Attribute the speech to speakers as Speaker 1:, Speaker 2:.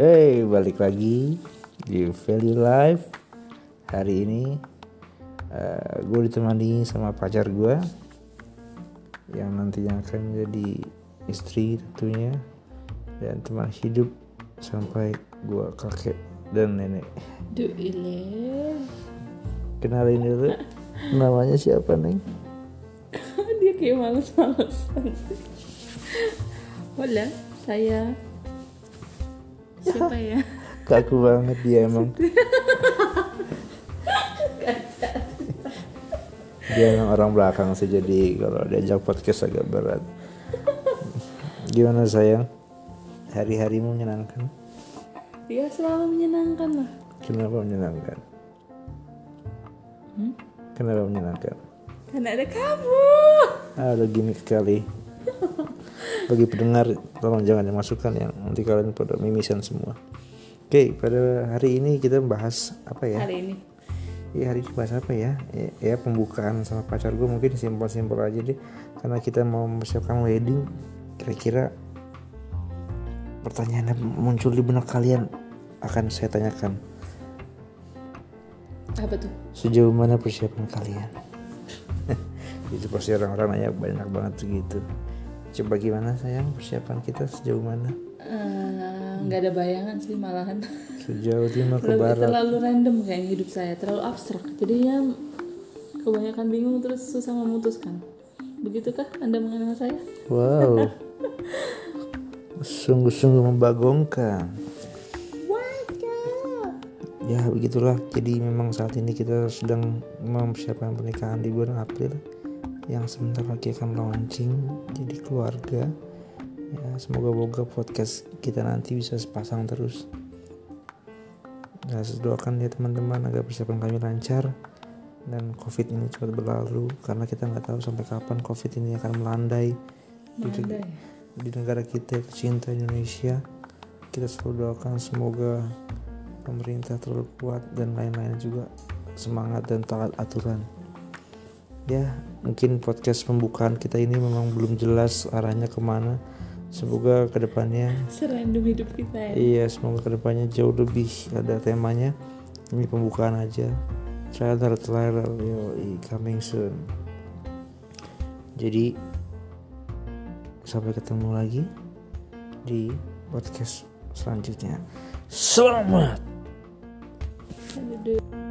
Speaker 1: Hey, balik lagi di Value Life. Hari ini uh, gue ditemani sama pacar gue yang nantinya akan menjadi istri tentunya dan teman hidup sampai gue kakek dan nenek.
Speaker 2: Duh ile
Speaker 1: Kenalin dulu namanya siapa neng?
Speaker 2: Dia kayak males-malesan sih Hola, saya Siapa ya?
Speaker 1: Kaku banget dia emang. dia emang orang belakang sih jadi kalau diajak podcast agak berat. Gimana sayang? Hari-harimu menyenangkan?
Speaker 2: Dia selalu menyenangkan lah
Speaker 1: Kenapa menyenangkan?
Speaker 2: Hmm?
Speaker 1: Kenapa menyenangkan?
Speaker 2: Karena ada kamu
Speaker 1: udah gimmick sekali. Bagi pendengar, tolong jangan dimasukkan yang nanti kalian pada mimisan semua. Oke, pada hari ini kita membahas apa ya?
Speaker 2: Hari ini
Speaker 1: Iya hari ini bahas apa ya? ya? Ya pembukaan sama pacar gue mungkin simpel-simpel aja deh Karena kita mau mempersiapkan wedding Kira-kira pertanyaan yang muncul di benak kalian akan saya tanyakan
Speaker 2: Apa tuh?
Speaker 1: Sejauh mana persiapan kalian? Itu pasti orang-orang nanya banyak banget begitu Coba gimana sayang? Persiapan kita sejauh mana?
Speaker 2: Eh, nggak ada bayangan sih malahan.
Speaker 1: Sejauh timur ke barat
Speaker 2: terlalu random kayaknya hidup saya. Terlalu abstrak. Jadinya kebanyakan bingung terus susah memutuskan. Begitukah Anda mengenal saya?
Speaker 1: Wow. Sungguh-sungguh membagongkan. Ya begitulah. Jadi memang saat ini kita sedang mempersiapkan pernikahan di bulan April Yang sebentar lagi akan launching Jadi keluarga. Ya semoga-moga podcast kita nanti bisa sepasang terus. Ya saya doakan ya teman-teman agar persiapan kami lancar dan covid ini cepat berlalu. Karena kita nggak tahu sampai kapan covid ini akan melandai di,
Speaker 2: Mandai.
Speaker 1: di negara kita tercinta Indonesia. Kita selalu doakan semoga pemerintah terlalu kuat dan lain-lain juga. Semangat dan taat aturan ya mungkin podcast pembukaan kita ini memang belum jelas arahnya ke mana. Semoga ke depannya
Speaker 2: Serandom hidup kita ya.
Speaker 1: Iya semoga ke depannya jauh lebih ada temanya. Ini pembukaan aja. Trailer trailer yo coming soon. Jadi sampai ketemu lagi di podcast selanjutnya. Selamat!
Speaker 2: Aduh.